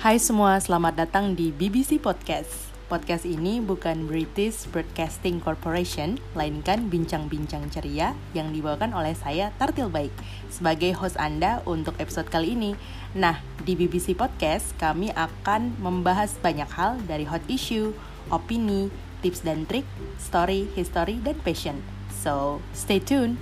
Hai semua, selamat datang di BBC Podcast. Podcast ini bukan British Broadcasting Corporation, melainkan bincang-bincang ceria yang dibawakan oleh saya Tartil Baik sebagai host Anda untuk episode kali ini. Nah, di BBC Podcast kami akan membahas banyak hal dari hot issue, opini, tips dan trik, story, history, dan passion. So, stay tuned.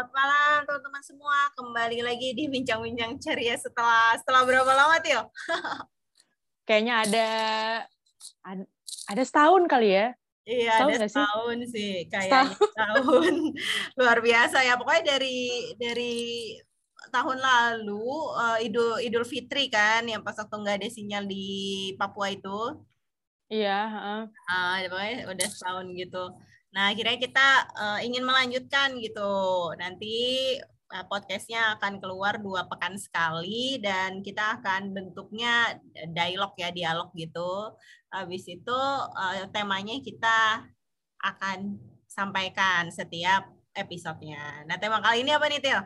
Selamat malam teman-teman semua. Kembali lagi di bincang-bincang ceria setelah setelah berapa lama, Tio? Kayaknya ada ada, setahun kali ya. Iya, setahun ada setahun sih, sih kayaknya setahun. setahun. Luar biasa ya. Pokoknya dari dari tahun lalu uh, Idul Idul Fitri kan yang pas waktu nggak ada sinyal di Papua itu. Iya, uh. uh, pokoknya udah setahun gitu. Nah, akhirnya kita uh, ingin melanjutkan gitu. Nanti uh, podcastnya akan keluar dua pekan sekali dan kita akan bentuknya dialog ya, dialog gitu. Habis itu uh, temanya kita akan sampaikan setiap episodenya. Nah, tema kali ini apa nih, Til?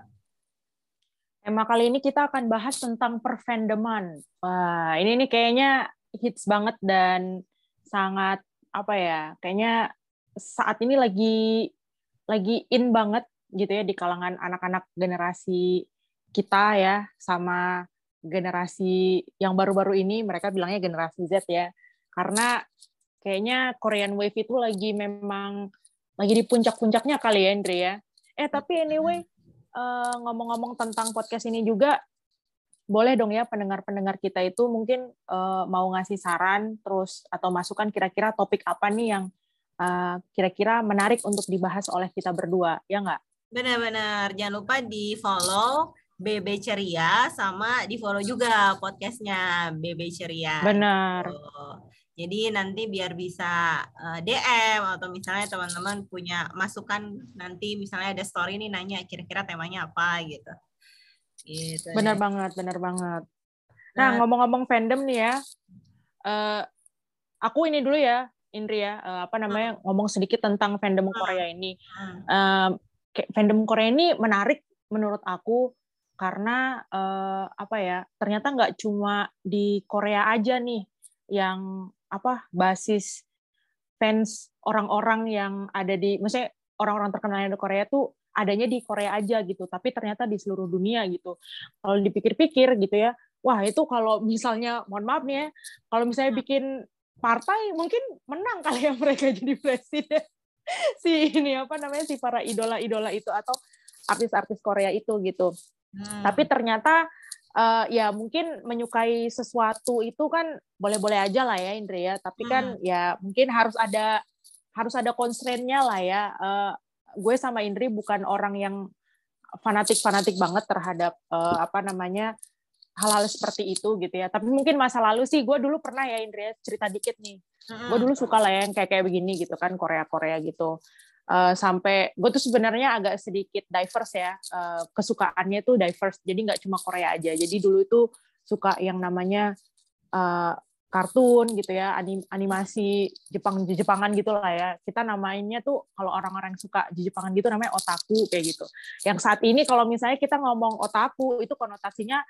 Tema kali ini kita akan bahas tentang perfandoman. Wah, ini nih kayaknya hits banget dan sangat apa ya? Kayaknya saat ini lagi lagi in banget gitu ya di kalangan anak-anak generasi kita ya sama generasi yang baru-baru ini mereka bilangnya generasi Z ya. Karena kayaknya Korean Wave itu lagi memang lagi di puncak-puncaknya kali ya Andre ya. Eh tapi anyway eh, ngomong-ngomong tentang podcast ini juga boleh dong ya pendengar-pendengar kita itu mungkin uh, mau ngasih saran terus atau masukan kira-kira topik apa nih yang eh, kira-kira menarik untuk dibahas oleh kita berdua, ya nggak? Benar-benar, jangan lupa di follow BB Ceria sama di follow juga podcastnya BB Ceria. Benar. Gitu. Jadi nanti biar bisa uh, eh, DM atau misalnya teman-teman punya masukan nanti misalnya ada story ini nanya kira-kira temanya apa gitu. Gitu. Benar banget, benar banget. Nah, nah ngomong-ngomong fandom nih ya, uh, aku ini dulu ya Indri ya, uh, apa namanya hmm. ngomong sedikit tentang fandom hmm. Korea ini. Uh, fandom Korea ini menarik menurut aku karena uh, apa ya ternyata nggak cuma di Korea aja nih yang apa basis fans orang-orang yang ada di, maksudnya orang-orang terkenal di Korea tuh adanya di Korea aja gitu, tapi ternyata di seluruh dunia gitu. Kalau dipikir-pikir gitu ya, wah itu kalau misalnya, mohon maaf nih ya, kalau misalnya bikin partai mungkin menang kali ya mereka jadi presiden si ini apa namanya si para idola-idola itu atau artis-artis Korea itu gitu. Hmm. Tapi ternyata uh, ya mungkin menyukai sesuatu itu kan boleh-boleh aja lah ya Indri ya. Tapi kan hmm. ya mungkin harus ada harus ada constraint-nya lah ya. Uh, gue sama Indri bukan orang yang fanatik-fanatik banget terhadap uh, apa namanya hal-hal seperti itu gitu ya. Tapi mungkin masa lalu sih gue dulu pernah ya Indra cerita dikit nih. Mm-hmm. Gue dulu suka lah yang kayak kayak begini gitu kan Korea-Korea gitu. Uh, sampai gue tuh sebenarnya agak sedikit diverse ya uh, kesukaannya tuh diverse jadi nggak cuma Korea aja jadi dulu itu suka yang namanya uh, kartun gitu ya anim animasi Jepang Jepangan gitu lah ya kita namanya tuh kalau orang-orang suka Jepangan gitu namanya otaku kayak gitu yang saat ini kalau misalnya kita ngomong otaku itu konotasinya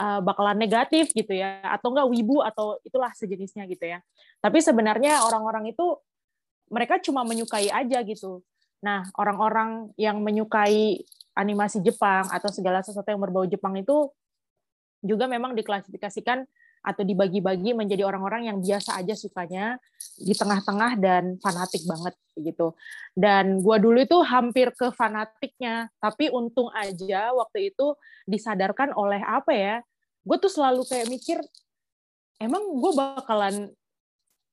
uh, bakalan negatif gitu ya atau enggak wibu atau itulah sejenisnya gitu ya tapi sebenarnya orang-orang itu mereka cuma menyukai aja gitu nah orang-orang yang menyukai animasi Jepang atau segala sesuatu yang berbau Jepang itu juga memang diklasifikasikan atau dibagi-bagi menjadi orang-orang yang biasa aja sukanya di tengah-tengah dan fanatik banget gitu. Dan gua dulu itu hampir ke fanatiknya, tapi untung aja waktu itu disadarkan oleh apa ya? Gue tuh selalu kayak mikir, emang gue bakalan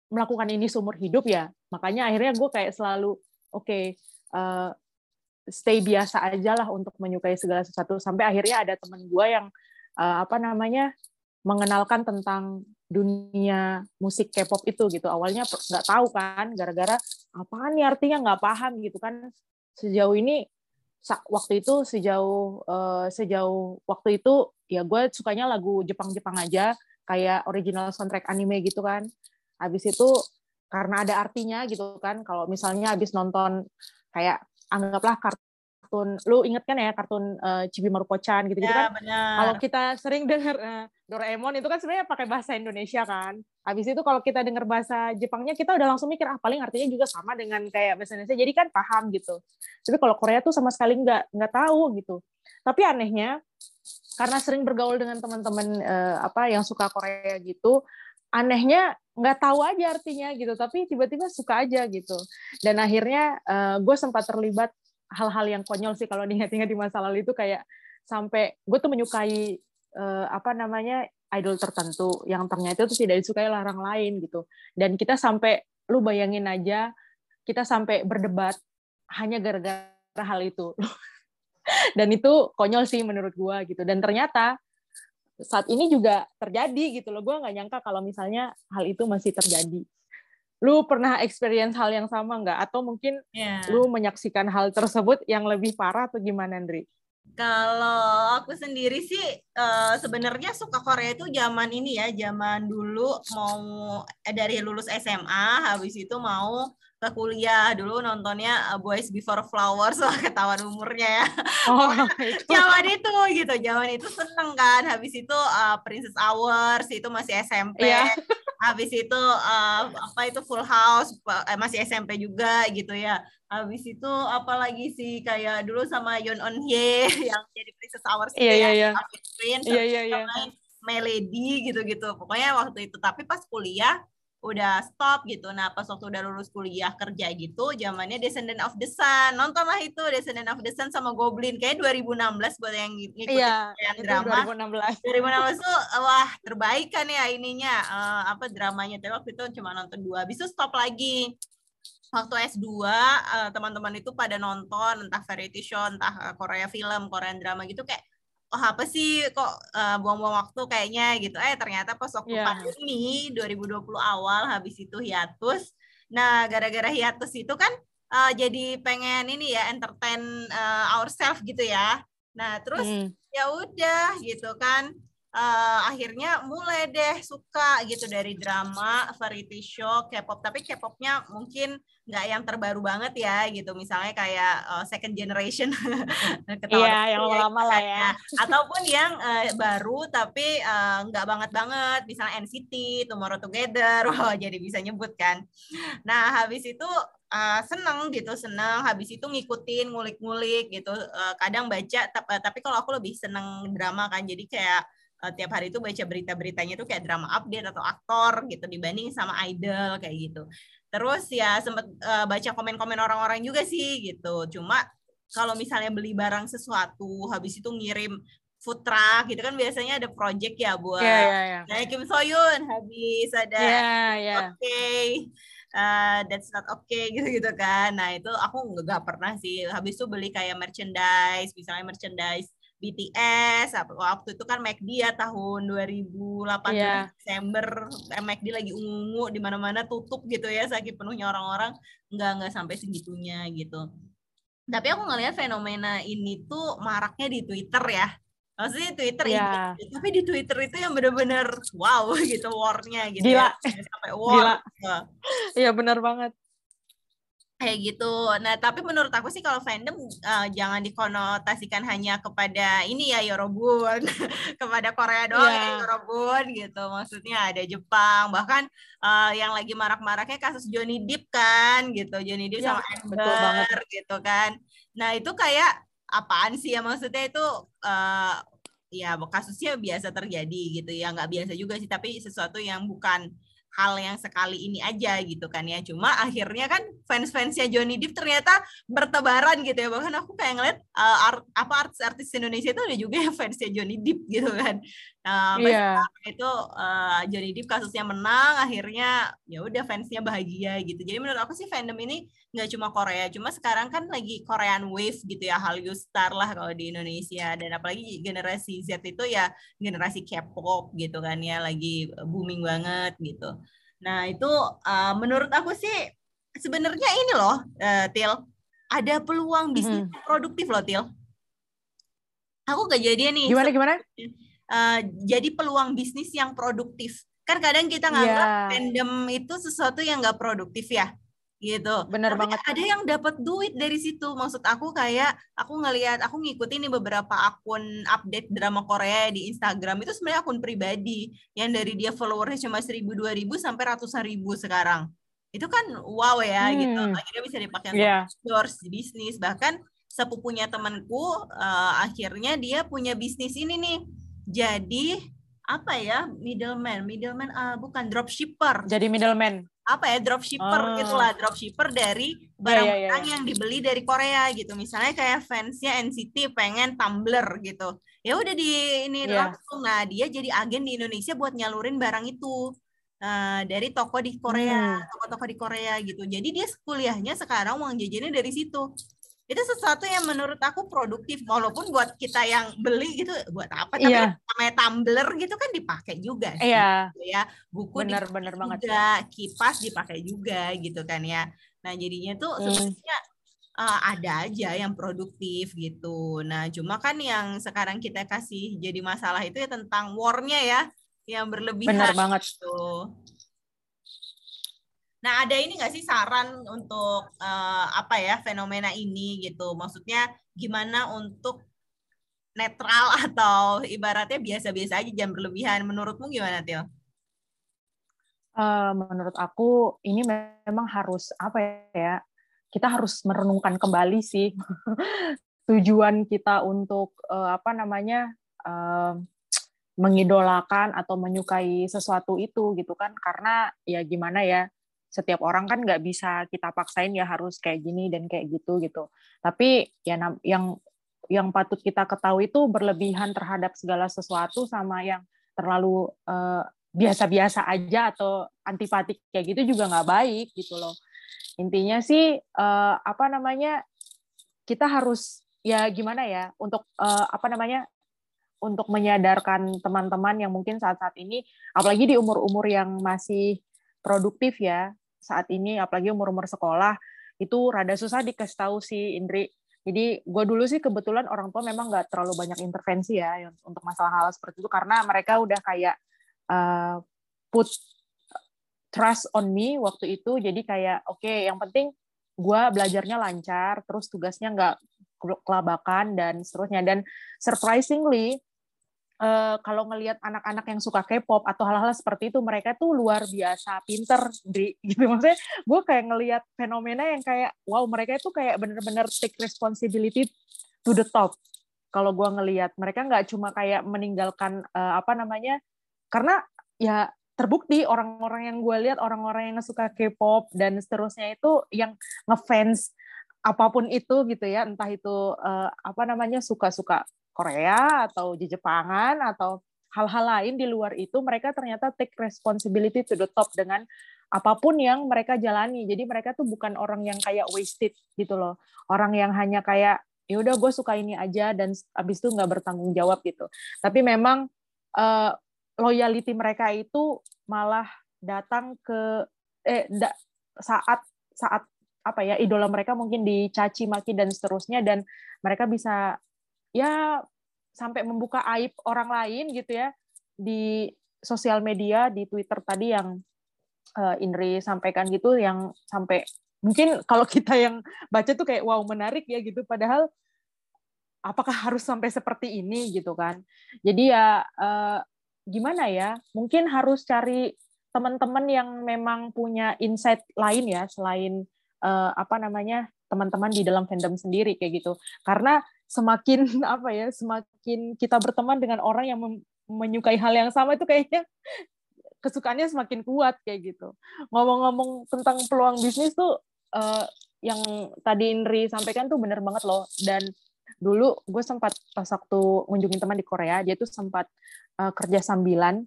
melakukan ini seumur hidup ya? Makanya akhirnya gue kayak selalu, oke, okay, uh, eh, stay biasa aja lah untuk menyukai segala sesuatu. Sampai akhirnya ada temen gue yang uh, apa namanya mengenalkan tentang dunia musik K-pop itu gitu. Awalnya nggak tahu kan, gara-gara apaan nih artinya nggak paham gitu kan. Sejauh ini waktu itu sejauh uh, sejauh waktu itu ya gue sukanya lagu Jepang-Jepang aja kayak original soundtrack anime gitu kan. Habis itu karena ada artinya gitu kan. Kalau misalnya habis nonton kayak anggaplah kartun lu inget kan ya kartun uh, Chibi Maruko-chan gitu-gitu ya, kan? kalau kita sering dengar uh, Doraemon itu kan sebenarnya pakai bahasa Indonesia kan. Habis itu kalau kita dengar bahasa Jepangnya kita udah langsung mikir ah paling artinya juga sama dengan kayak bahasa Indonesia. Jadi kan paham gitu. Tapi kalau Korea tuh sama sekali nggak nggak tahu gitu. Tapi anehnya karena sering bergaul dengan teman-teman uh, apa yang suka Korea gitu anehnya nggak tahu aja artinya gitu tapi tiba-tiba suka aja gitu. Dan akhirnya uh, gue sempat terlibat hal-hal yang konyol sih kalau diingat-ingat di masa lalu itu kayak sampai gue tuh menyukai uh, apa namanya idol tertentu yang ternyata itu tidak disukai orang lain gitu. Dan kita sampai lu bayangin aja kita sampai berdebat hanya gara-gara hal itu dan itu konyol sih menurut gue gitu dan ternyata saat ini juga terjadi gitu loh gue nggak nyangka kalau misalnya hal itu masih terjadi lu pernah experience hal yang sama nggak atau mungkin yeah. lu menyaksikan hal tersebut yang lebih parah atau gimana Andri? Kalau aku sendiri sih uh, sebenarnya suka Korea itu zaman ini ya, zaman dulu mau eh, dari lulus SMA habis itu mau ke kuliah dulu nontonnya uh, Boys Before Flowers lah ketahuan umurnya ya. Oh, itu. zaman itu gitu, zaman itu seneng kan. Habis itu uh, Princess Hours itu masih SMP. Yeah. Habis itu uh, apa itu Full House eh, masih SMP juga gitu ya. Habis itu apalagi sih kayak dulu sama Yoon On Hye yang jadi Princess Hours yeah, yeah, ya. Prince, yeah, yeah, yeah. Melody gitu-gitu. Pokoknya waktu itu tapi pas kuliah udah stop gitu. Nah, pas waktu udah lulus kuliah kerja gitu, zamannya Descendant of the Sun. Nontonlah itu Descendant of the Sun sama Goblin. Kayak 2016 buat yang ngikutin iya, yang drama. 2016. 2016 tuh wah, terbaik kan ya ininya uh, apa dramanya. Tapi waktu itu cuma nonton dua. Habis itu stop lagi. Waktu S2 uh, teman-teman itu pada nonton entah variety show, entah uh, Korea film, Korean drama gitu kayak oh apa sih kok uh, buang-buang waktu kayaknya gitu. Eh ternyata pas waktu yeah. pandemi 2020 awal habis itu hiatus. Nah, gara-gara hiatus itu kan uh, jadi pengen ini ya entertain uh, ourselves gitu ya. Nah, terus mm. ya udah gitu kan. Uh, akhirnya mulai deh suka gitu dari drama, variety show, K-pop. Tapi K-popnya mungkin nggak yang terbaru banget ya gitu. Misalnya kayak uh, second generation. Iya yang lama-lama lah ya. Ataupun yang uh, baru tapi uh, nggak banget banget. Misalnya NCT Tomorrow Together. Wow jadi bisa nyebut kan. Nah habis itu uh, seneng gitu seneng. Habis itu ngikutin ngulik-ngulik gitu. Uh, kadang baca tapi kalau aku lebih seneng drama kan. Jadi kayak uh, tiap hari itu baca berita-beritanya tuh kayak drama update atau aktor gitu dibanding sama idol kayak gitu Terus ya sempat uh, baca komen-komen orang-orang juga sih gitu. Cuma kalau misalnya beli barang sesuatu habis itu ngirim food truck gitu kan biasanya ada project ya buat yeah, yeah, yeah. Nah, Kim Soyun habis ada yeah, yeah. oke okay, uh, that's not okay gitu gitu kan nah itu aku nggak pernah sih habis itu beli kayak merchandise misalnya merchandise BTS waktu itu kan McD ya tahun 2018 yeah. Desember eh, McD lagi ungu di mana-mana tutup gitu ya saking penuhnya orang-orang nggak nggak sampai segitunya gitu tapi aku ngelihat fenomena ini tuh maraknya di Twitter ya maksudnya Twitter yeah. ini tapi di Twitter itu yang bener-bener wow gitu warnya gitu gila ya. sampai war gila iya benar banget kayak gitu. Nah, tapi menurut aku sih kalau fandom uh, jangan dikonotasikan hanya kepada ini ya Yorobun, kepada Korea doang yeah. ya Yorobun gitu. Maksudnya ada Jepang, bahkan uh, yang lagi marak-maraknya kasus Johnny Depp kan gitu. Johnny Depp yeah, sama Amber gitu kan. Nah, itu kayak apaan sih ya maksudnya itu uh, ya kasusnya biasa terjadi gitu ya nggak biasa juga sih tapi sesuatu yang bukan hal yang sekali ini aja gitu kan ya. Cuma akhirnya kan fans-fansnya Johnny Depp ternyata bertebaran gitu ya. Bahkan aku kayak ngeliat uh, art, apa artis-artis Indonesia itu ada juga yang fansnya Johnny Depp gitu kan. Nah, yeah. itu uh, Johnny Depp kasusnya menang, akhirnya ya udah fansnya bahagia gitu. Jadi menurut aku sih fandom ini nggak cuma Korea, cuma sekarang kan lagi Korean Wave gitu ya, Hallyu Star lah kalau di Indonesia. Dan apalagi generasi Z itu ya generasi K-pop gitu kan ya, lagi booming banget gitu. Nah itu uh, menurut aku sih sebenarnya ini loh, uh, Til, ada peluang bisnis mm -hmm. produktif loh, Til. Aku gak jadi nih. Gimana gimana? Uh, jadi peluang bisnis yang produktif. Kan kadang kita nganggap yeah. fandom itu sesuatu yang nggak produktif ya. gitu. Bener Tapi banget. ada yang dapat duit dari situ. Maksud aku kayak aku ngelihat, aku ngikutin nih beberapa akun update drama Korea di Instagram itu sebenarnya akun pribadi yang dari dia followersnya cuma seribu dua ribu sampai ratusan ribu sekarang. Itu kan wow ya gitu. Hmm. Akhirnya bisa dipakai Iya. untuk endorse bisnis bahkan sepupunya temanku eh, akhirnya dia punya bisnis ini nih. Jadi apa ya middleman middleman ah, bukan dropshipper Jadi middleman. apa ya dropshipper Ah. gitulah dropshipper dari Iya, barang-barang iya, iya. yang dibeli dari Korea gitu misalnya kayak fansnya NCT pengen tumbler gitu ya udah di ini Iya. langsung nah dia jadi agen di Indonesia buat nyalurin barang itu Nah, dari toko di Korea Hmm. toko-toko di Korea gitu jadi dia kuliahnya sekarang uang jajannya dari situ itu sesuatu yang menurut aku produktif walaupun buat kita yang beli gitu buat apa tapi Iya. namanya tumbler gitu kan dipakai juga sih Iya, gitu ya buku bener dipakai bener banget. juga kipas dipakai juga gitu kan ya nah jadinya tuh Hmm. sebenarnya uh, ada aja yang produktif gitu nah cuma kan yang sekarang kita kasih jadi masalah itu ya tentang warnya ya yang berlebihan Bener banget. gitu nah ada ini nggak sih saran untuk uh, apa ya fenomena ini gitu maksudnya gimana untuk netral atau ibaratnya biasa-biasa aja jangan berlebihan menurutmu gimana Til? Eh, menurut aku ini memang harus apa ya? Kita harus merenungkan kembali sih tujuan kita untuk eh, apa namanya eh, mengidolakan atau menyukai sesuatu itu gitu kan? Karena ya gimana ya? Setiap orang kan nggak bisa kita paksain ya harus kayak gini dan kayak gitu gitu. Tapi ya yang yang patut kita ketahui itu berlebihan terhadap segala sesuatu sama yang terlalu eh, biasa-biasa aja atau antipatik kayak gitu juga nggak baik gitu loh. Intinya sih eh, apa namanya kita harus ya gimana ya untuk eh, apa namanya untuk menyadarkan teman-teman yang mungkin saat-saat ini apalagi di umur-umur yang masih produktif ya saat ini apalagi umur-umur sekolah itu rada susah dikasih tahu sih Indri. Jadi gue dulu sih kebetulan orang tua memang nggak terlalu banyak intervensi ya untuk masalah hal seperti itu karena mereka udah kayak uh, put trust on me waktu itu jadi kayak oke okay, yang penting gue belajarnya lancar terus tugasnya nggak kelabakan dan seterusnya dan surprisingly uh, kalau ngelihat anak-anak yang suka K-pop atau hal-hal seperti itu mereka tuh luar biasa pinter di gitu maksudnya gue kayak ngelihat fenomena yang kayak wow mereka itu kayak bener-bener take responsibility to the top kalau gue ngelihat. Mereka nggak cuma kayak meninggalkan uh, apa namanya karena ya terbukti orang-orang yang gue lihat orang-orang yang suka K-pop dan seterusnya itu yang ngefans apa pun itu gitu ya entah itu uh, apa namanya suka-suka Korea atau di Jepangan atau hal-hal lain di luar itu mereka ternyata take responsibility to the top dengan apa pun yang mereka jalani. Jadi mereka tuh bukan orang yang kayak wasted gitu loh. Orang yang hanya kayak ya udah gue suka ini aja dan abis itu nggak bertanggung jawab gitu. Tapi memang uh, loyalty mereka itu malah datang ke eh da, saat saat apa ya idola mereka mungkin dicaci maki dan seterusnya dan mereka bisa ya sampai membuka aib orang lain gitu ya di sosial media di Twitter tadi yang uh, Indri sampaikan gitu yang sampai mungkin kalau kita yang baca tuh kayak wow menarik ya gitu. Padahal apakah harus sampai seperti ini gitu kan? Jadi ya uh, gimana ya? Mungkin harus cari teman-teman yang memang punya insight lain ya selain uh, apa namanya teman-teman di dalam fandom sendiri kayak gitu. Karena semakin apa ya semakin kita berteman dengan orang yang menyukai hal yang sama itu kayaknya kesukaannya semakin kuat kayak gitu. Ngomong-ngomong tentang peluang bisnis tuh uh, yang tadi Indri sampaikan tuh bener banget loh. Dan dulu gue sempat pas waktu ngunjungin teman di Korea dia tuh sempat uh, kerja sambilan.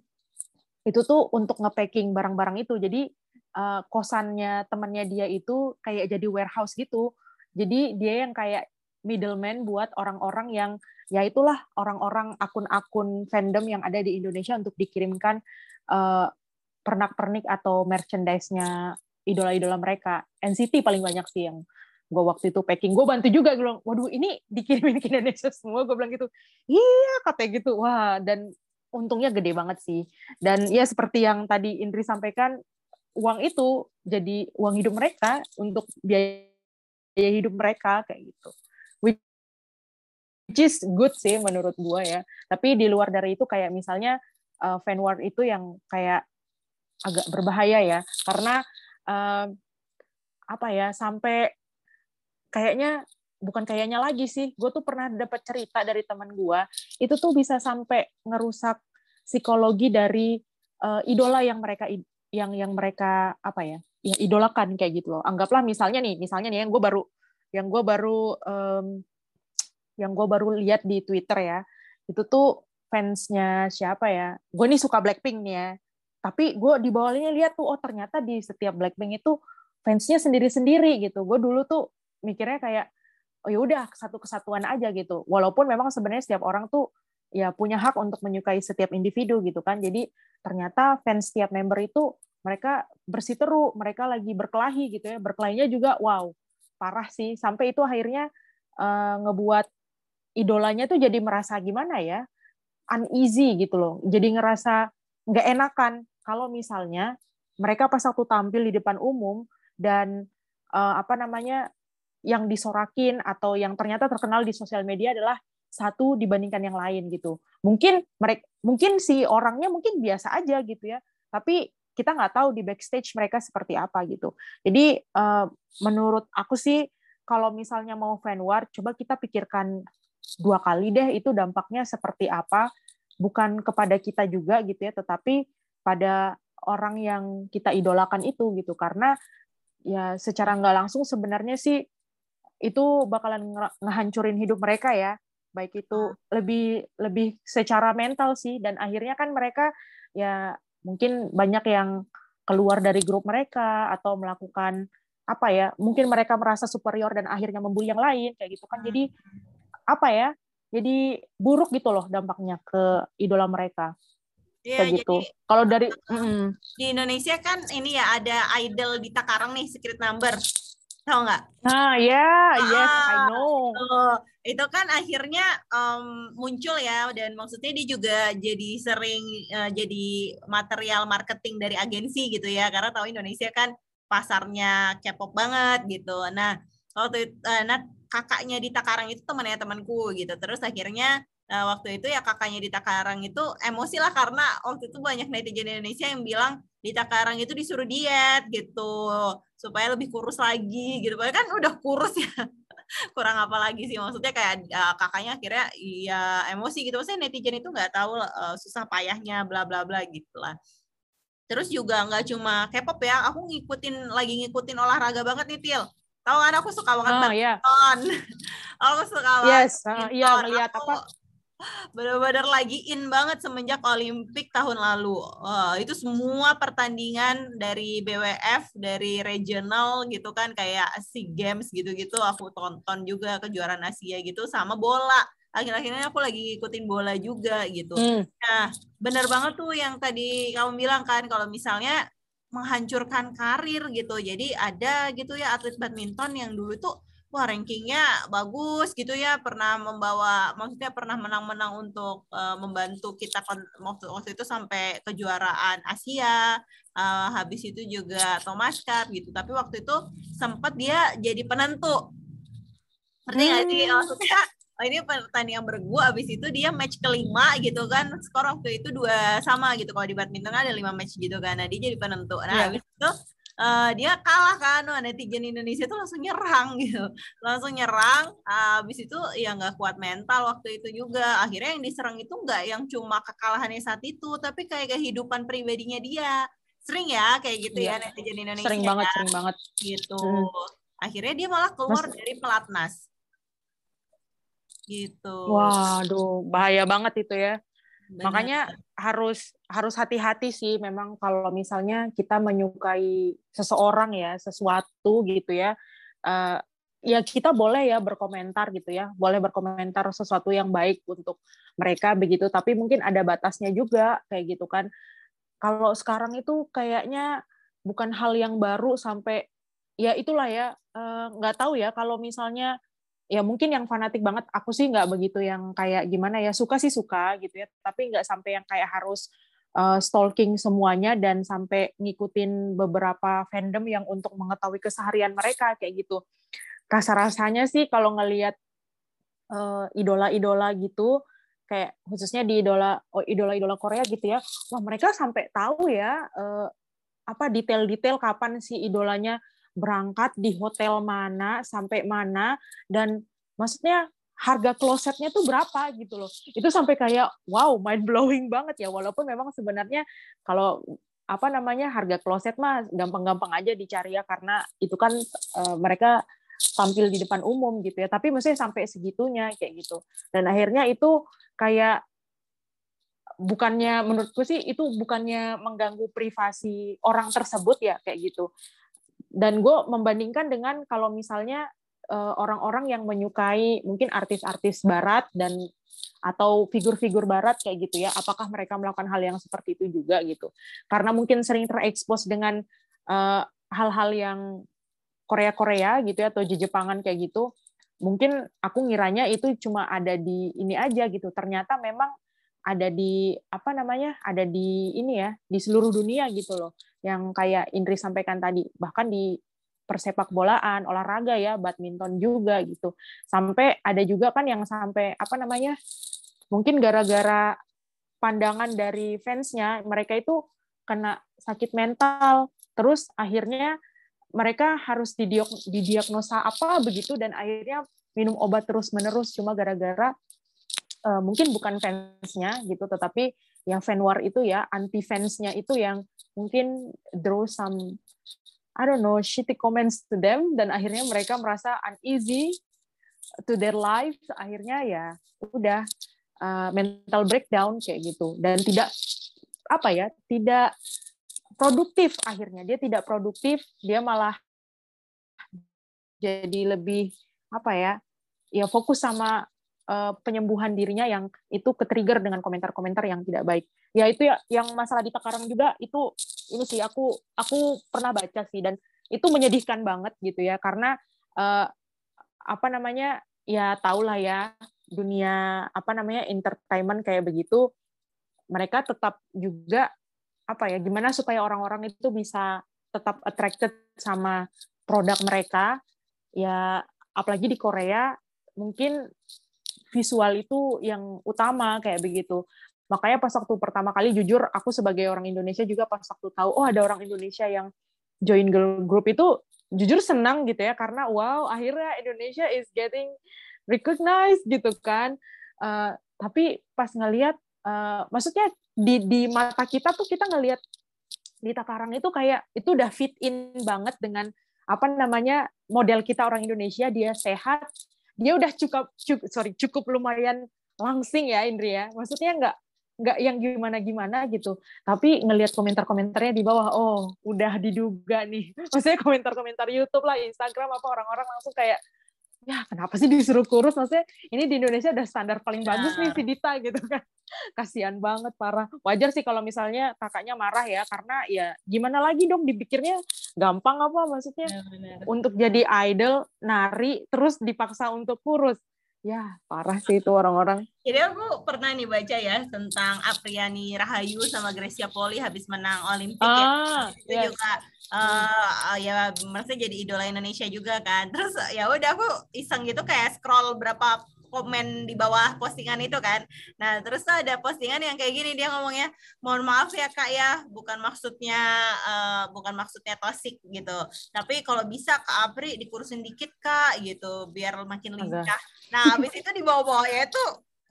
Itu tuh untuk ngepacking barang-barang itu. Jadi uh, kosannya temannya dia itu kayak jadi warehouse gitu. Jadi dia yang kayak middleman buat orang-orang yang ya itulah orang-orang akun-akun fandom yang ada di Indonesia untuk dikirimkan uh, pernak-pernik atau merchandise-nya idola-idola mereka. NCT paling banyak sih yang gue waktu itu packing. Gue bantu juga gue bilang waduh ini dikirimin ke Indonesia semua. Gue bilang gitu. Iya katanya gitu. Wah dan untungnya gede banget sih. Dan ya seperti yang tadi Indri sampaikan uang itu jadi uang hidup mereka untuk biaya hidup mereka kayak gitu is good sih menurut gue ya. Tapi di luar dari itu kayak misalnya uh, fan war itu yang kayak agak berbahaya ya. Karena uh, apa ya sampai kayaknya bukan kayaknya lagi sih gue tuh pernah dapat cerita dari teman gue itu tuh bisa sampai ngerusak psikologi dari uh, idola yang mereka yang yang mereka apa ya ya idolakan kayak gitu loh. Anggaplah misalnya nih misalnya nih yang gue baru yang gue baru um, yang gue baru lihat di Twitter ya itu tuh fansnya siapa ya? Gue nih suka Blackpink nih ya. Tapi gue di bawahnya lihat tuh oh ternyata di setiap Blackpink itu fansnya sendiri-sendiri gitu. Gue dulu tuh mikirnya kayak oh ya udah satu kesatuan aja gitu. Walaupun memang sebenarnya setiap orang tuh ya punya hak untuk menyukai setiap individu gitu kan. Jadi ternyata fans setiap member itu mereka bersiteru mereka lagi berkelahi gitu ya. Berkelahinya juga wow parah sih. Sampai itu akhirnya uh, ngebuat idolanya tuh jadi merasa gimana ya uneasy gitu loh jadi ngerasa nggak enakan kalau misalnya mereka pas waktu tampil di depan umum dan uh, apa namanya yang disorakin atau yang ternyata terkenal di sosial media adalah satu dibandingkan yang lain gitu. Mungkin mereka mungkin si orangnya mungkin biasa aja gitu ya, tapi kita nggak tahu di backstage mereka seperti apa gitu. Jadi uh, menurut aku sih kalau misalnya mau fan war, coba kita pikirkan dua kali deh itu dampaknya seperti apa, bukan kepada kita juga gitu ya, tetapi pada orang yang kita idolakan itu gitu karena ya secara nggak langsung sebenarnya sih itu bakalan ngehancurin hidup mereka ya baik itu ah. lebih lebih secara mental sih dan akhirnya kan mereka ya mungkin banyak yang keluar dari grup mereka atau melakukan apa ya mungkin mereka merasa superior dan akhirnya membuli yang lain kayak gitu kan jadi ah. Apa ya jadi buruk gitu loh dampaknya ke idola mereka Iya, kayak gitu. Kalau dari mm, di Indonesia kan ini ya ada idol di Takarang nih Secret Number tau nggak? Nah ya, yeah, yes, I ah, know. Uh, itu kan akhirnya um, muncul ya, dan maksudnya dia juga jadi sering uh, jadi material marketing dari agensi gitu ya, karena tahu Indonesia kan pasarnya K-pop banget gitu. Nah waktu itu, uh, nah kakaknya di Takarang itu temannya temanku gitu, terus akhirnya uh, waktu itu ya kakaknya di Takarang itu emosi lah karena waktu itu banyak netizen Indonesia yang bilang di Takarang itu disuruh diet gitu. Supaya lebih kurus lagi gitu. Kan udah kurus ya. Kurang apa lagi sih? Maksudnya kayak uh, kakaknya akhirnya ya emosi gitu. Maksudnya netizen itu nggak tahu uh, susah payahnya bla bla bla gitu lah. Terus juga nggak cuma K-pop ya aku ngikutin lagi ngikutin olahraga banget nih Til tahu kan aku suka banget oh, badminton yeah. aku suka banget yes, uh, iya melihat apa benar-benar lagi in banget semenjak Olimpik tahun lalu. Uh, itu semua pertandingan dari BWF, dari regional gitu kan kayak SEA Games gitu-gitu aku tonton juga kejuaraan Asia gitu sama bola. Akhir-akhirnya aku lagi ikutin bola juga gitu. Hmm. Nah, benar banget tuh yang tadi kamu bilang kan kalau misalnya menghancurkan karir gitu. Jadi ada gitu ya atlet badminton yang dulu tuh wah rankingnya bagus gitu ya pernah membawa maksudnya pernah menang-menang untuk uh, membantu kita waktu, waktu itu sampai kejuaraan Asia uh, habis itu juga Thomas Cup gitu tapi waktu itu sempat dia jadi penentu ngerti nggak sih hmm. maksudnya oh ini pertandingan bergu habis itu dia match kelima gitu kan. Skor waktu itu dua sama gitu. Kalau di badminton ada lima match gitu kan. Nah dia jadi penentu. Nah yeah. habis itu uh, dia kalah kan. Wah, netizen Indonesia tuh langsung nyerang gitu. Langsung nyerang. Habis itu ya nggak kuat mental waktu itu juga. Akhirnya yang diserang itu nggak yang cuma kekalahannya saat itu tapi kayak kehidupan pribadinya dia. Sering ya kayak gitu ya, ya netizen Indonesia sering banget ya. sering banget. Gitu. Hmm. akhirnya dia malah keluar Mas... dari pelatnas gitu waduh bahaya banget itu ya Benar. Makanya harus harus hati-hati sih memang kalau misalnya kita menyukai seseorang ya, sesuatu gitu ya. Uh, ya kita boleh ya berkomentar gitu ya, boleh berkomentar sesuatu yang baik untuk mereka begitu, tapi mungkin ada batasnya juga kayak gitu kan. Kalau sekarang itu kayaknya bukan hal yang baru sampai ya itulah ya eh, nggak uh, tahu ya kalau misalnya ya mungkin yang fanatik banget aku sih nggak begitu yang kayak gimana ya suka sih suka gitu ya tapi nggak sampai yang kayak harus uh, stalking semuanya dan sampai ngikutin beberapa fandom yang untuk mengetahui keseharian mereka kayak gitu. Rasa-rasanya sih kalau ngelihat uh, idola-idola gitu kayak khususnya di idola oh, idola-idola Korea gitu ya. Wah, mereka sampai tahu ya uh, apa detail-detail kapan si idolanya berangkat di hotel mana sampai mana dan maksudnya harga klosetnya tuh berapa gitu loh. Itu sampai kayak wow, mind blowing banget ya walaupun memang sebenarnya kalau apa namanya harga kloset mah gampang-gampang aja dicari ya karena itu kan uh, mereka tampil di depan umum gitu ya. Tapi maksudnya sampai segitunya kayak gitu. Dan akhirnya itu kayak bukannya menurutku sih itu bukannya mengganggu privasi orang tersebut ya kayak gitu. Dan gue membandingkan dengan kalau misalnya Eh, orang-orang yang menyukai mungkin artis-artis barat dan atau figur-figur barat kayak gitu ya apakah mereka melakukan hal yang seperti itu juga gitu. Karena mungkin sering terekspos dengan eh, hal-hal yang Korea-Korea gitu ya atau Jepangan kayak gitu mungkin aku ngiranya itu cuma ada di ini aja gitu. Ternyata memang ada di apa namanya ada di ini ya di seluruh dunia gitu loh yang kayak Indri sampaikan tadi bahkan di persepak bolaan, olahraga ya, badminton juga gitu. Sampai ada juga kan yang sampai apa namanya? Mungkin gara-gara pandangan dari fansnya, mereka itu kena sakit mental. Terus akhirnya mereka harus didiagnosa apa begitu dan akhirnya minum obat terus-menerus cuma gara-gara uh, mungkin bukan fansnya gitu, tetapi yang fan war itu ya anti fansnya itu yang mungkin draw some I don't know shitty comments to them dan akhirnya mereka merasa uneasy to their life akhirnya ya udah uh, mental breakdown kayak gitu. Dan tidak apa ya tidak produktif akhirnya. Dia tidak produktif dia malah jadi lebih apa ya ya fokus sama uh, penyembuhan dirinya yang itu ke trigger dengan komentar-komentar yang tidak baik. Ya itu ya yang masalah di Takarang juga itu ini sih aku aku pernah baca sih dan itu menyedihkan banget gitu ya karena uh, apa namanya ya tahulah ya dunia apa namanya entertainment kayak begitu mereka tetap juga apa ya gimana supaya orang-orang itu bisa tetap attracted sama produk mereka. Ya apalagi di Korea mungkin visual itu yang utama kayak begitu. Makanya pas waktu pertama kali jujur aku sebagai orang Indonesia juga pas waktu tahu oh ada orang Indonesia yang join girl group itu jujur senang gitu ya karena wow akhirnya Indonesia is getting recognized gitu kan. Uh, tapi pas ngelihat uh, maksudnya di di mata kita tuh kita ngelihat di Takarang itu kayak itu udah fit in banget dengan apa namanya model kita orang Indonesia dia sehat dia udah cukup, cukup sorry cukup lumayan langsing ya Indri ya maksudnya nggak nggak yang gimana-gimana gitu. Tapi ngelihat komentar-komentarnya di bawah, oh udah diduga nih. Maksudnya komentar-komentar YouTube lah, Instagram apa orang-orang langsung kayak ya kenapa sih disuruh kurus? Maksudnya ini di Indonesia udah standar paling bagus nih si Dita gitu kan. Kasihan banget parah. Wajar sih kalau misalnya kakaknya marah ya karena ya gimana lagi dong dipikirnya gampang apa maksudnya? Ya, untuk jadi idol nari terus dipaksa untuk kurus. Ya parah sih itu orang-orang. Jadi aku pernah nih baca ya tentang Apriani Rahayu sama Gracia Poli habis menang Olimpik ya. ah, ya. Itu yes. juga uh, ya merasa jadi idola Indonesia juga kan. Terus ya udah aku iseng gitu kayak scroll berapa komen di bawah postingan itu kan. Nah, terus ada postingan yang kayak gini dia ngomongnya, "Mohon maaf ya Kak ya, bukan maksudnya uh, bukan maksudnya tosik gitu. Tapi kalau bisa Kak Apri dikurusin dikit Kak gitu, biar makin lincah." Nah, habis itu di bawah-bawahnya itu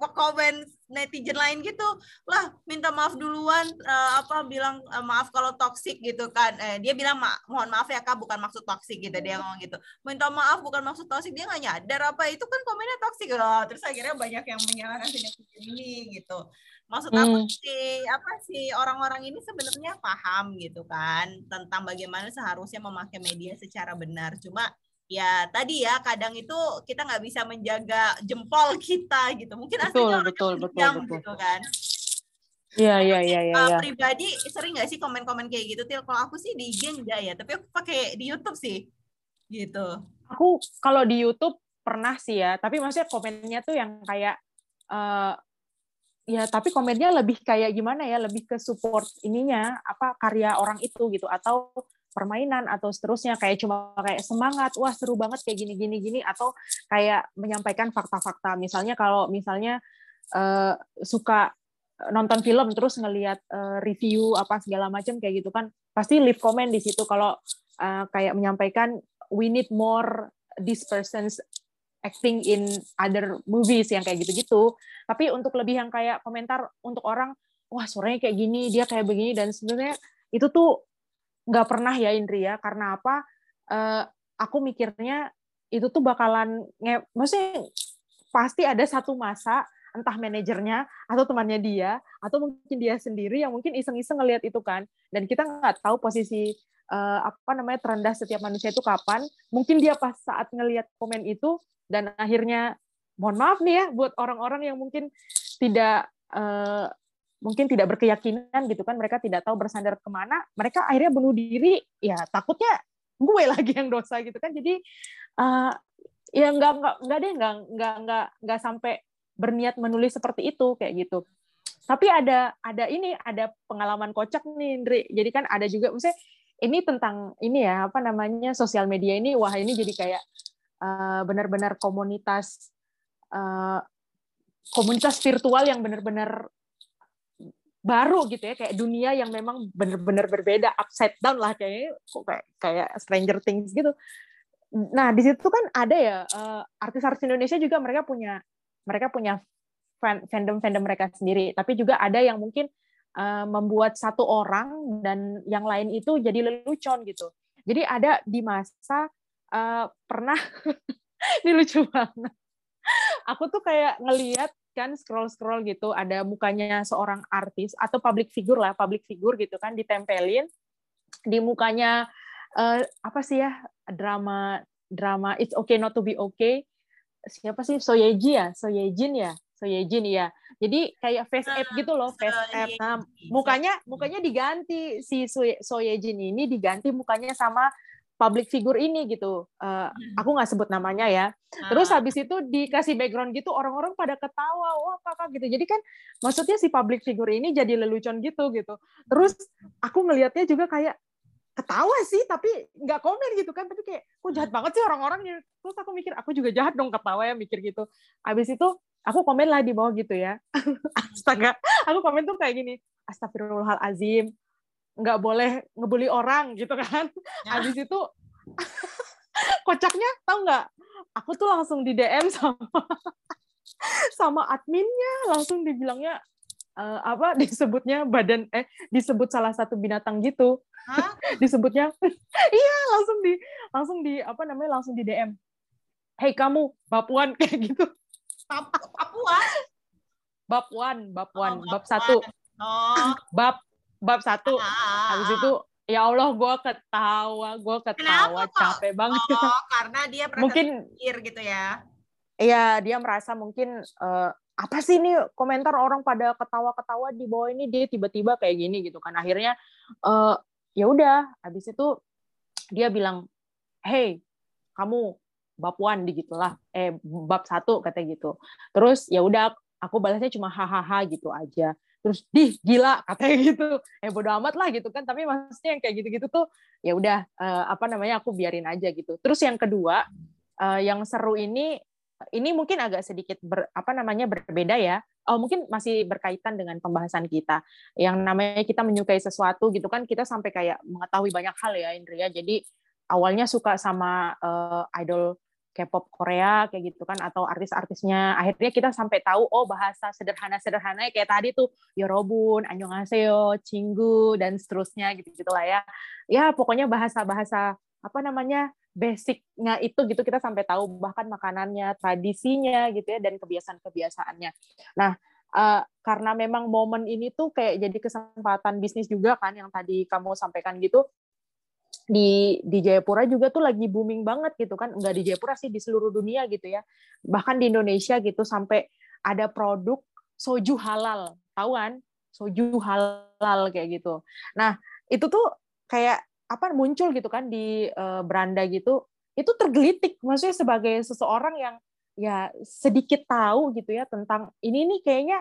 komen netizen lain gitu lah minta maaf duluan uh, apa bilang uh, maaf kalau toksik gitu kan. Eh, dia bilang Ma mohon maaf ya kak bukan maksud toksik gitu dia ngomong gitu. Minta maaf bukan maksud toksik dia nggak nyadar apa itu kan komennya toksik loh terus akhirnya banyak yang menyalahkan si netizen ini gitu. Maksud hmm. apa sih apa sih orang-orang ini sebenarnya paham gitu kan tentang bagaimana seharusnya memakai media secara benar. Cuma ya tadi ya kadang itu kita nggak bisa menjaga jempol kita gitu mungkin betul, aslinya betul, betul, betul, betul. gitu kan Iya iya iya iya. Uh, pribadi sering nggak sih komen-komen kayak gitu? Til, kalau aku sih di IG enggak ya, tapi aku pakai di YouTube sih, gitu. Aku kalau di YouTube pernah sih ya, tapi maksudnya komennya tuh yang kayak uh, ya tapi komennya lebih kayak gimana ya lebih ke support ininya apa karya orang itu gitu atau permainan atau seterusnya kayak cuma kayak semangat wah seru banget kayak gini gini gini atau kayak menyampaikan fakta-fakta. Misalnya kalau misalnya uh, suka nonton film terus ngelihat uh, review apa segala macam kayak gitu kan pasti leave comment di situ kalau uh, kayak menyampaikan we need more this person's acting in other movies yang kayak gitu-gitu. Tapi untuk lebih yang kayak komentar untuk orang wah suaranya kayak gini dia kayak begini dan sebenarnya itu tuh nggak pernah ya Indri ya. Karena apa? Uh, aku mikirnya itu tuh bakalan nge maksudnya pasti ada satu masa entah manajernya atau temannya dia atau mungkin dia sendiri yang mungkin iseng-iseng ngelihat itu kan. Dan kita nggak tahu posisi uh, apa namanya terendah setiap manusia itu kapan. Mungkin dia pas saat ngelihat komen itu dan akhirnya mohon maaf nih ya buat orang-orang yang mungkin tidak uh, mungkin tidak berkeyakinan gitu kan mereka tidak tahu bersandar ke mana mereka akhirnya bunuh diri. Ya takutnya gue lagi yang dosa gitu kan. Jadi uh, ya nggak nggak nggak deh nggak nggak nggak nggak sampai berniat menulis seperti itu kayak gitu. Tapi ada ada ini ada pengalaman kocak nih Indri. Jadi kan ada juga misalnya ini tentang ini ya apa namanya sosial media ini wah ini jadi kayak uh, benar-benar komunitas uh, komunitas virtual yang benar-benar baru gitu ya kayak dunia yang memang benar-benar berbeda upside down lah kayaknya kayak kayak Stranger Things gitu. Nah di situ kan ada ya uh, artis-artis Indonesia juga mereka punya mereka punya fandom fandom mereka sendiri. Tapi juga ada yang mungkin uh, membuat satu orang dan yang lain itu jadi lelucon gitu. Jadi ada di masa uh, pernah ini lucu banget. Aku tuh kayak ngeliat kan scroll scroll gitu ada mukanya seorang artis atau public figure lah public figure gitu kan ditempelin di mukanya uh, apa sih ya drama drama it's okay not to be okay. Siapa sih? Soyeji ya? Soyejin ya? Soyejin ya jadi kayak face app gitu loh face app. Nah mukanya mukanya diganti si Soyejin ini diganti mukanya sama public figure ini gitu. Uh, aku nggak sebut namanya ya. Terus ah. habis itu dikasih background gitu orang-orang pada ketawa, wah kakak gitu. Jadi kan maksudnya si public figure ini jadi lelucon gitu gitu. Terus aku ngelihatnya juga kayak ketawa sih tapi nggak komen gitu kan tapi kayak kok jahat banget sih orang-orang gitu. terus aku mikir aku juga jahat dong ketawa ya mikir gitu habis itu aku komen lah di bawah gitu ya astaga aku komen tuh kayak gini astagfirullahalazim nggak boleh ngebully orang gitu kan. Ya. Habis itu kocaknya tau nggak? Aku tuh langsung di DM sama sama adminnya langsung dibilangnya uh, apa disebutnya badan eh disebut salah satu binatang gitu. Hah? disebutnya iya langsung di langsung di apa namanya langsung di DM. Hei kamu Bapuan kayak gitu. Papua. Bab one, bab one, oh, bab satu. Oh. Bab bab satu. Ah. habis itu ya Allah gue ketawa gue ketawa Kenapa, capek banget. Oh, karena dia mungkin pikir gitu ya? Iya dia merasa mungkin uh, apa sih ini komentar orang pada ketawa-ketawa di bawah ini dia tiba-tiba kayak gini gitu kan. Akhirnya uh, ya udah habis itu dia bilang hey kamu bab one di gitulah eh bab satu katanya gitu. Terus ya udah aku balasnya cuma hahaha gitu aja terus di gila katanya gitu. Eh bodo amat lah gitu kan. Tapi maksudnya yang kayak gitu-gitu tuh ya udah uh, apa namanya aku biarin aja gitu. Terus yang kedua uh, yang seru ini ini mungkin agak sedikit ber, apa namanya berbeda ya. Oh mungkin masih berkaitan dengan pembahasan kita. Yang namanya kita menyukai sesuatu gitu kan kita sampai kayak mengetahui banyak hal ya Indria. Jadi awalnya suka sama uh, idol K-pop Korea kayak gitu kan atau artis-artisnya akhirnya kita sampai tahu oh bahasa sederhana-sederhana kayak tadi tuh Yorobun, Annyeonghaseyo, Cinggu dan seterusnya gitu gitulah ya. Ya pokoknya bahasa-bahasa apa namanya basicnya itu gitu kita sampai tahu bahkan makanannya, tradisinya gitu ya dan kebiasaan-kebiasaannya. Nah, uh, karena memang momen ini tuh kayak jadi kesempatan bisnis juga kan yang tadi kamu sampaikan gitu di di Jayapura juga tuh lagi booming banget gitu kan. Nggak di Jayapura sih di seluruh dunia gitu ya. Bahkan di Indonesia gitu sampai ada produk soju halal. Tahu kan? Soju halal kayak gitu. Nah itu tuh kayak apa muncul gitu kan di uh, beranda gitu. Itu tergelitik maksudnya sebagai seseorang yang ya sedikit tahu gitu ya tentang ini nih kayaknya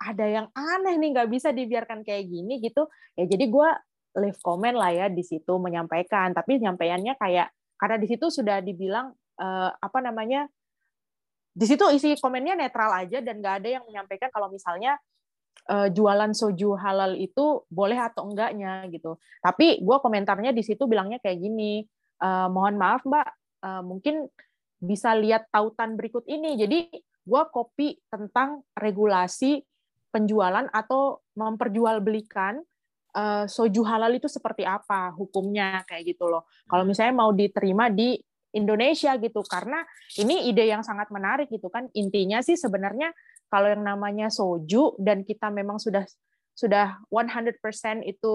ada yang aneh nih nggak bisa dibiarkan kayak gini gitu. Ya jadi gue leave comment lah ya di situ menyampaikan. Tapi nyampaiannya kayak karena di situ sudah dibilang uh, apa namanya di situ isi komennya netral aja dan nggak ada yang menyampaikan kalau misalnya uh, jualan soju halal itu boleh atau enggaknya gitu. Tapi gue komentarnya di situ bilangnya kayak gini uh, mohon maaf mbak uh, mungkin bisa lihat tautan berikut ini. Jadi gue copy tentang regulasi penjualan atau memperjualbelikan uh, soju halal itu seperti apa hukumnya kayak gitu loh. Kalau hmm. misalnya mau diterima di Indonesia gitu karena ini ide yang sangat menarik gitu kan. Intinya sih sebenarnya kalau yang namanya soju dan kita memang sudah sudah 100% itu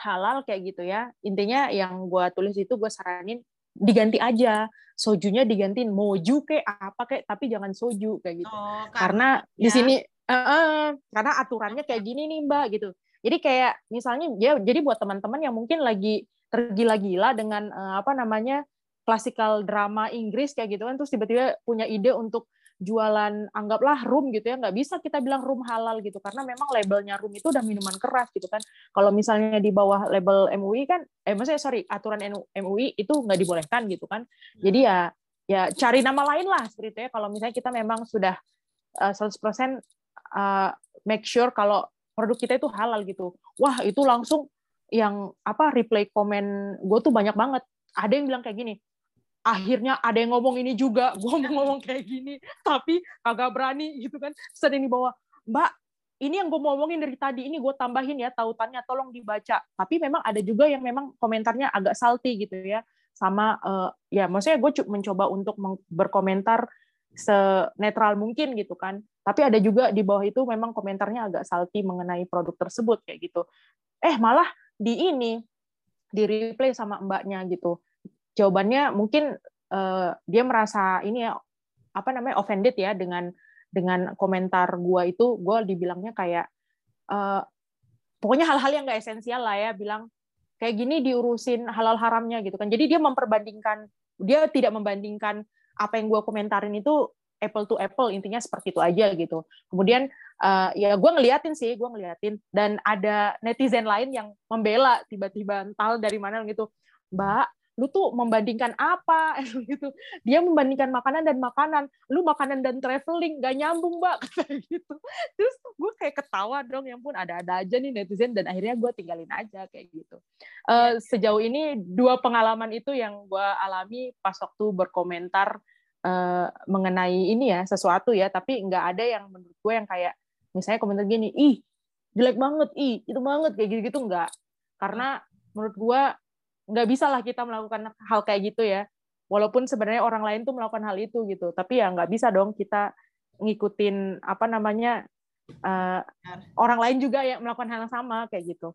halal kayak gitu ya. Intinya yang gue tulis itu gue saranin diganti aja sojunya digantiin moju kayak apa kayak tapi jangan soju kayak gitu oh, karena, karena ya. di sini uh, uh, karena aturannya kayak gini nih mbak gitu jadi kayak misalnya ya jadi buat teman-teman yang mungkin lagi tergila-gila dengan uh, apa namanya klasikal drama Inggris kayak gitu kan terus tiba-tiba punya ide untuk jualan anggaplah rum gitu ya nggak bisa kita bilang rum halal gitu karena memang labelnya rum itu udah minuman keras gitu kan. Kalau misalnya di bawah label MUI kan eh maksudnya sorry aturan MUI itu nggak dibolehkan gitu kan. Jadi ya ya cari nama lain lah seperti itu ya. Kalau misalnya kita memang sudah uh, 100% uh, make sure kalau produk kita itu halal gitu. Wah itu langsung yang apa replay komen gue tuh banyak banget. Ada yang bilang kayak gini akhirnya ada yang ngomong ini juga gue mau ngomong kayak gini tapi agak berani gitu kan. Sering dibawa mbak ini yang gue mau ngomongin dari tadi ini gue tambahin ya tautannya tolong dibaca. Tapi memang ada juga yang memang komentarnya agak salty gitu ya. Sama uh, ya maksudnya gue mencoba untuk berkomentar senetral mungkin gitu kan. Tapi ada juga di bawah itu memang komentarnya agak salty mengenai produk tersebut kayak gitu. Eh malah di ini di replay sama mbaknya gitu. Jawabannya mungkin uh, dia merasa ini ya apa namanya offended ya dengan dengan komentar gua itu. Gua dibilangnya kayak uh, pokoknya hal-hal yang nggak esensial lah ya bilang kayak gini diurusin halal haramnya gitu kan. Jadi dia memperbandingkan dia tidak membandingkan apa yang gua komentarin itu apple to apple intinya seperti itu aja gitu. Kemudian uh, ya gue ngeliatin sih gue ngeliatin. Dan ada netizen lain yang membela tiba-tiba ental dari mana gitu. Mbak lu tuh membandingkan apa? Gitu. Dia membandingkan makanan dan makanan lu makanan dan traveling gak nyambung mbak. Kayak gitu. Terus gue kayak ketawa dong yang pun ada-ada aja nih netizen dan akhirnya gue tinggalin aja kayak gitu. Uh, sejauh ini dua pengalaman itu yang gue alami pas waktu berkomentar uh, mengenai ini ya sesuatu ya tapi nggak ada yang menurut gue yang kayak misalnya komentar gini ih jelek banget ih itu banget kayak gitu-gitu nggak. Karena menurut gue nggak bisa lah kita melakukan hal kayak gitu ya. Walaupun sebenarnya orang lain tuh melakukan hal itu gitu. Tapi ya nggak bisa dong kita ngikutin apa namanya uh, orang lain juga yang melakukan hal yang sama kayak gitu.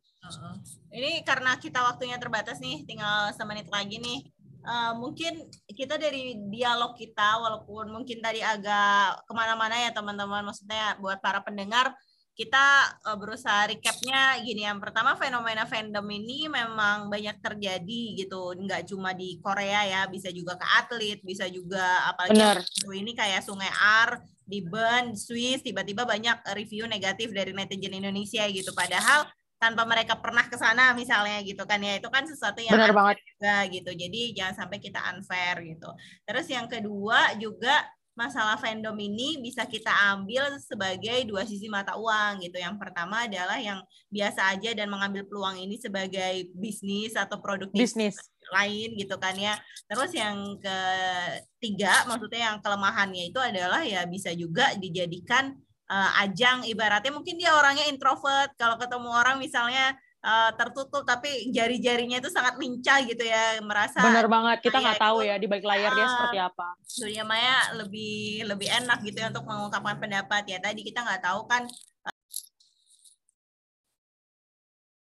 Ini karena kita waktunya terbatas nih tinggal semenit lagi nih. Uh, mungkin kita dari dialog kita walaupun mungkin tadi agak ke mana-mana ya teman-teman maksudnya buat para pendengar kita uh, berusaha recapnya gini. Yang pertama fenomena fandom ini memang banyak terjadi gitu. Nggak cuma di Korea ya bisa juga ke atlet bisa juga apalagi Benar. ini kayak Sungai Ar di Bern Swiss tiba-tiba banyak review negatif dari netizen Indonesia gitu. Padahal tanpa mereka pernah ke sana misalnya gitu kan ya. Itu kan sesuatu yang Benar banget. juga gitu. Jadi jangan sampai kita unfair gitu. Terus yang kedua juga masalah fandom ini bisa kita ambil sebagai dua sisi mata uang gitu. Yang pertama adalah yang biasa aja dan mengambil peluang ini sebagai bisnis atau produk bisnis lain gitu kan ya. Terus yang ketiga maksudnya yang kelemahannya itu adalah ya bisa juga dijadikan uh, ajang ibaratnya mungkin dia orangnya introvert kalau ketemu orang misalnya uh, tertutup tapi jari-jarinya itu sangat lincah gitu ya merasa benar banget kita nggak tahu ya di balik layar dia seperti apa dunia maya lebih lebih enak gitu ya untuk mengungkapkan pendapat ya tadi kita nggak tahu kan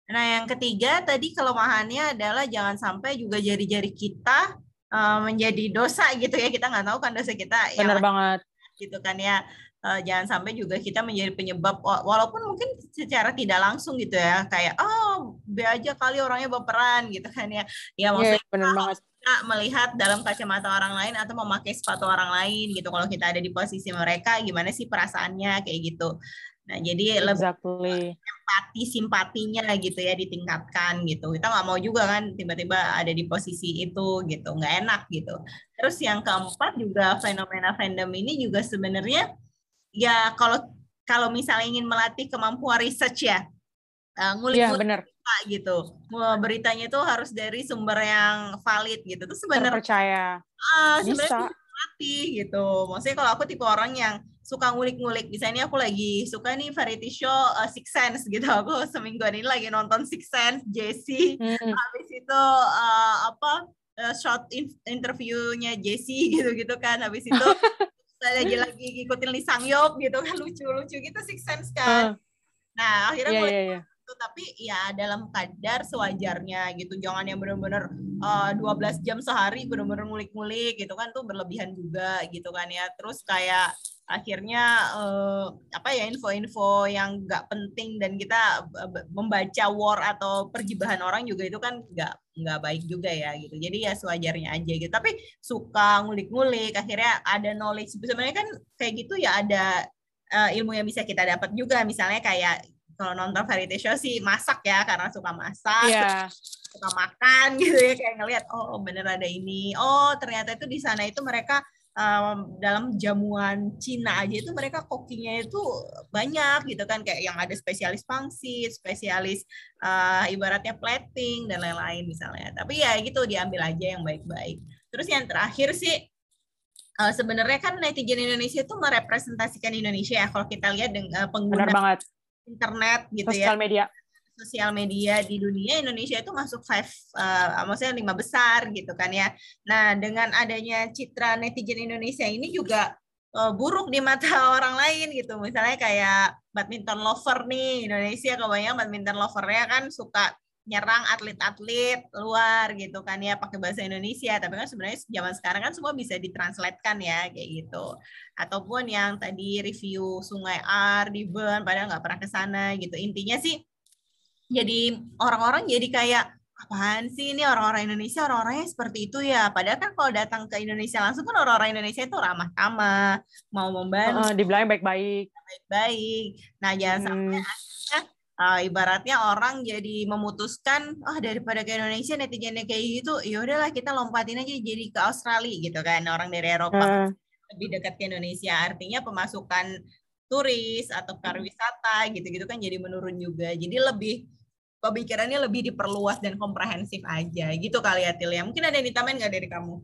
Nah, yang ketiga tadi kelemahannya adalah jangan sampai juga jari-jari kita uh, menjadi dosa gitu ya. Kita nggak tahu kan dosa kita. Benar banget. Gitu kan ya uh, jangan sampai juga kita menjadi penyebab walaupun mungkin secara tidak langsung gitu ya kayak oh be aja kali orangnya baperan gitu kan ya ya maksudnya yeah, bener banget. kita melihat dalam kacamata orang lain atau memakai sepatu orang lain gitu kalau kita ada di posisi mereka gimana sih perasaannya kayak gitu Nah, jadi exactly. lebih empati simpatinya gitu ya ditingkatkan gitu. Kita nggak mau juga kan tiba-tiba ada di posisi itu gitu, nggak enak gitu. Terus yang keempat juga fenomena fandom ini juga sebenarnya ya kalau kalau misalnya ingin melatih kemampuan research ya, uh, ngulik-ngulik ya, gitu. Beritanya itu harus dari sumber yang valid gitu. Terus sebenarnya percaya. Uh, sebenarnya melatih gitu. Maksudnya kalau aku tipe orang yang suka ngulik-ngulik. Misalnya aku lagi suka nih variety show uh, Six Sense gitu. Aku semingguan ini lagi nonton Six Sense, Jessie. Hmm. Habis itu uh, apa uh, short interviewnya Jessie gitu-gitu kan. Habis itu saya lagi-lagi ngikutin Lee Sang Yok gitu kan lucu-lucu gitu Six Sense kan. Uh. Nah, akhirnya yeah, yeah, yeah gitu tapi ya dalam kadar sewajarnya gitu jangan yang benar-benar uh, 12 jam sehari benar-benar ngulik-ngulik gitu kan tuh berlebihan juga gitu kan ya terus kayak akhirnya uh, apa ya info-info yang nggak penting dan kita membaca war atau perjibahan orang juga itu kan nggak nggak baik juga ya gitu. Jadi ya sewajarnya aja gitu. Tapi suka ngulik-ngulik akhirnya ada knowledge. Sebenarnya kan kayak gitu ya ada uh, ilmu yang bisa kita dapat juga. Misalnya kayak kalau nonton variety show sih masak ya karena suka masak yeah. suka makan gitu ya. Kayak ngelihat oh bener ada ini. Oh ternyata itu di sana itu mereka um, dalam jamuan Cina aja itu mereka kokinya itu banyak gitu kan kayak yang ada spesialis pangsit spesialis uh, ibaratnya plating dan lain-lain misalnya tapi ya gitu diambil aja yang baik-baik terus yang terakhir sih uh, sebenarnya kan netizen Indonesia itu merepresentasikan Indonesia ya kalau kita lihat dengan pengguna Benar banget internet gitu sosial ya. Sosial media. Sosial media di dunia Indonesia itu masuk five, uh, maksudnya lima besar gitu kan ya. Nah dengan adanya citra netizen Indonesia ini juga uh, buruk di mata orang lain gitu. Misalnya kayak badminton lover nih Indonesia kebanyakan badminton lovernya kan suka nyerang atlet-atlet luar gitu kan ya pakai bahasa Indonesia tapi kan sebenarnya zaman sekarang kan semua bisa ditranslatekan ya kayak gitu ataupun yang tadi review Sungai Ar di Bern padahal nggak pernah ke sana gitu intinya sih jadi orang-orang jadi kayak apaan sih ini orang-orang Indonesia? Orang-orangnya seperti itu ya. Padahal kan kalau datang ke Indonesia langsung kan orang-orang Indonesia itu ramah tamah mau membantu uh, dibilang baik-baik. baik-baik. Nah jangan hmm. sampai uh, ibaratnya orang jadi memutuskan oh daripada ke Indonesia netizennya kayak gitu ya udahlah kita lompatin aja jadi ke Australia gitu kan. Orang dari Eropa uh. lebih dekat ke Indonesia. Artinya pemasukan turis atau pariwisata gitu-gitu kan jadi menurun juga. Jadi lebih pemikirannya lebih diperluas dan komprehensif aja. Gitu kali ya Til ya. Mungkin ada yang ditambahin nggak dari kamu?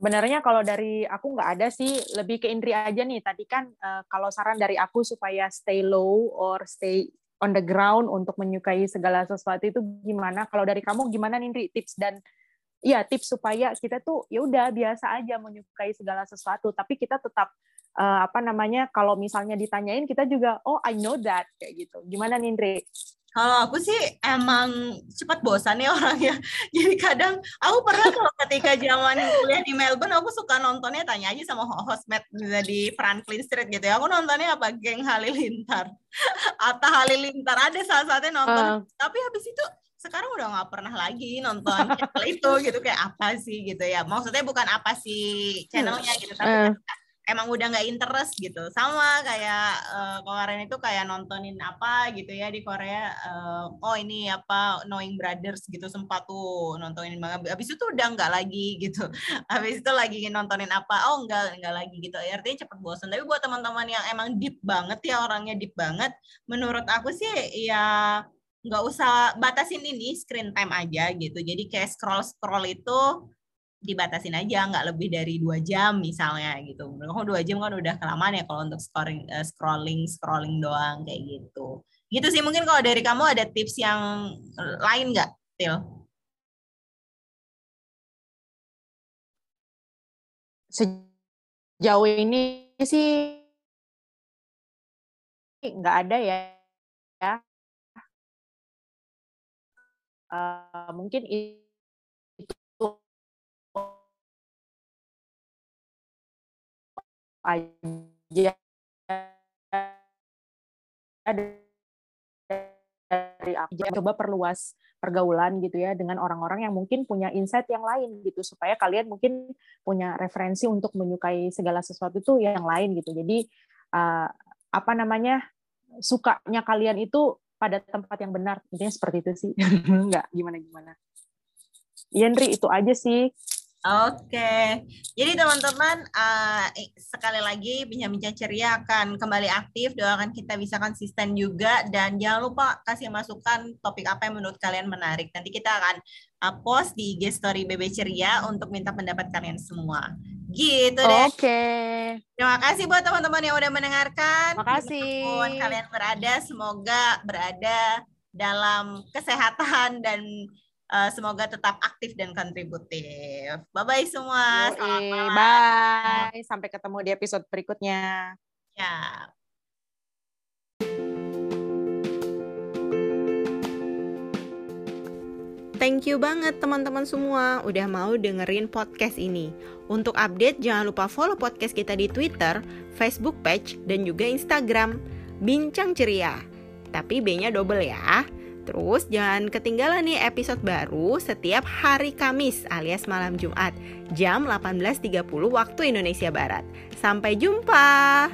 Sebenarnya kalau dari aku nggak ada sih, lebih ke Indri aja nih. Tadi kan uh, kalau saran dari aku supaya stay low or stay on the ground untuk menyukai segala sesuatu itu gimana? Kalau dari kamu gimana nih tips dan ya tips supaya kita tuh ya udah biasa aja menyukai segala sesuatu, tapi kita tetap uh, apa namanya kalau misalnya ditanyain kita juga oh I know that kayak gitu. Gimana nih Indri? Kalau aku sih emang cepat bosan ya orangnya. Jadi kadang aku pernah kalau ketika zaman kuliah di Melbourne aku suka nontonnya tanya aja sama hostmate di Franklin Street gitu ya. Aku nontonnya apa geng Halilintar. Atau Halilintar ada salah satunya nonton. Uh. Tapi habis itu sekarang udah nggak pernah lagi nonton channel itu gitu kayak apa sih gitu ya. Maksudnya bukan apa sih channelnya gitu tapi uh emang udah nggak interest gitu. Sama kayak uh, kemarin itu kayak nontonin apa gitu ya di Korea uh, oh ini apa Knowing Brothers gitu sempat tuh nontonin banget. Habis itu udah nggak lagi gitu. Habis itu lagi nontonin apa oh nggak nggak lagi gitu. Artinya cepet bosan tapi buat teman-teman yang emang deep banget ya orangnya deep banget menurut aku sih ya nggak usah batasin ini screen time aja gitu. Jadi kayak scroll scroll itu dibatasin aja nggak lebih dari dua jam misalnya gitu. Kalau dua jam kan udah kelamaan ya kalau untuk scrolling uh, scrolling scrolling doang kayak gitu. Gitu sih mungkin kalau dari kamu ada tips yang lain nggak, Til? Sejauh ini sih nggak ada ya. Uh, mungkin aja. Dari aku coba perluas pergaulan gitu ya dengan orang-orang yang mungkin punya insight yang lain gitu supaya kalian mungkin punya referensi untuk menyukai segala sesuatu itu yang lain gitu. Jadi uh, apa namanya sukanya kalian itu pada tempat yang benar. Intinya seperti itu sih. Nggak gimana gimana Yendri itu aja sih Oke, jadi teman-teman uh, sekali lagi bincang-bincang ceria akan kembali aktif. Doakan kita bisa konsisten juga dan jangan lupa kasih masukan topik apa yang menurut kalian menarik. Nanti kita akan uh, post di IG Story BB Ceria untuk minta pendapat kalian semua. Gitu deh. Oke. Okay. Terima kasih buat teman-teman yang udah mendengarkan. Terima kasih. Kalian berada, semoga berada dalam kesehatan dan Uh, semoga tetap aktif dan kontributif. Bye bye semua. Selamat Bye. Sampai ketemu di episode berikutnya. Ya. Thank you banget teman-teman semua udah mau dengerin podcast ini. Untuk update jangan lupa follow podcast kita di Twitter, Facebook page, dan juga Instagram. Bincang ceria. Tapi B-nya double ya. Terus jangan ketinggalan nih episode baru setiap hari Kamis alias malam Jumat jam 18.30 waktu Indonesia Barat. Sampai jumpa.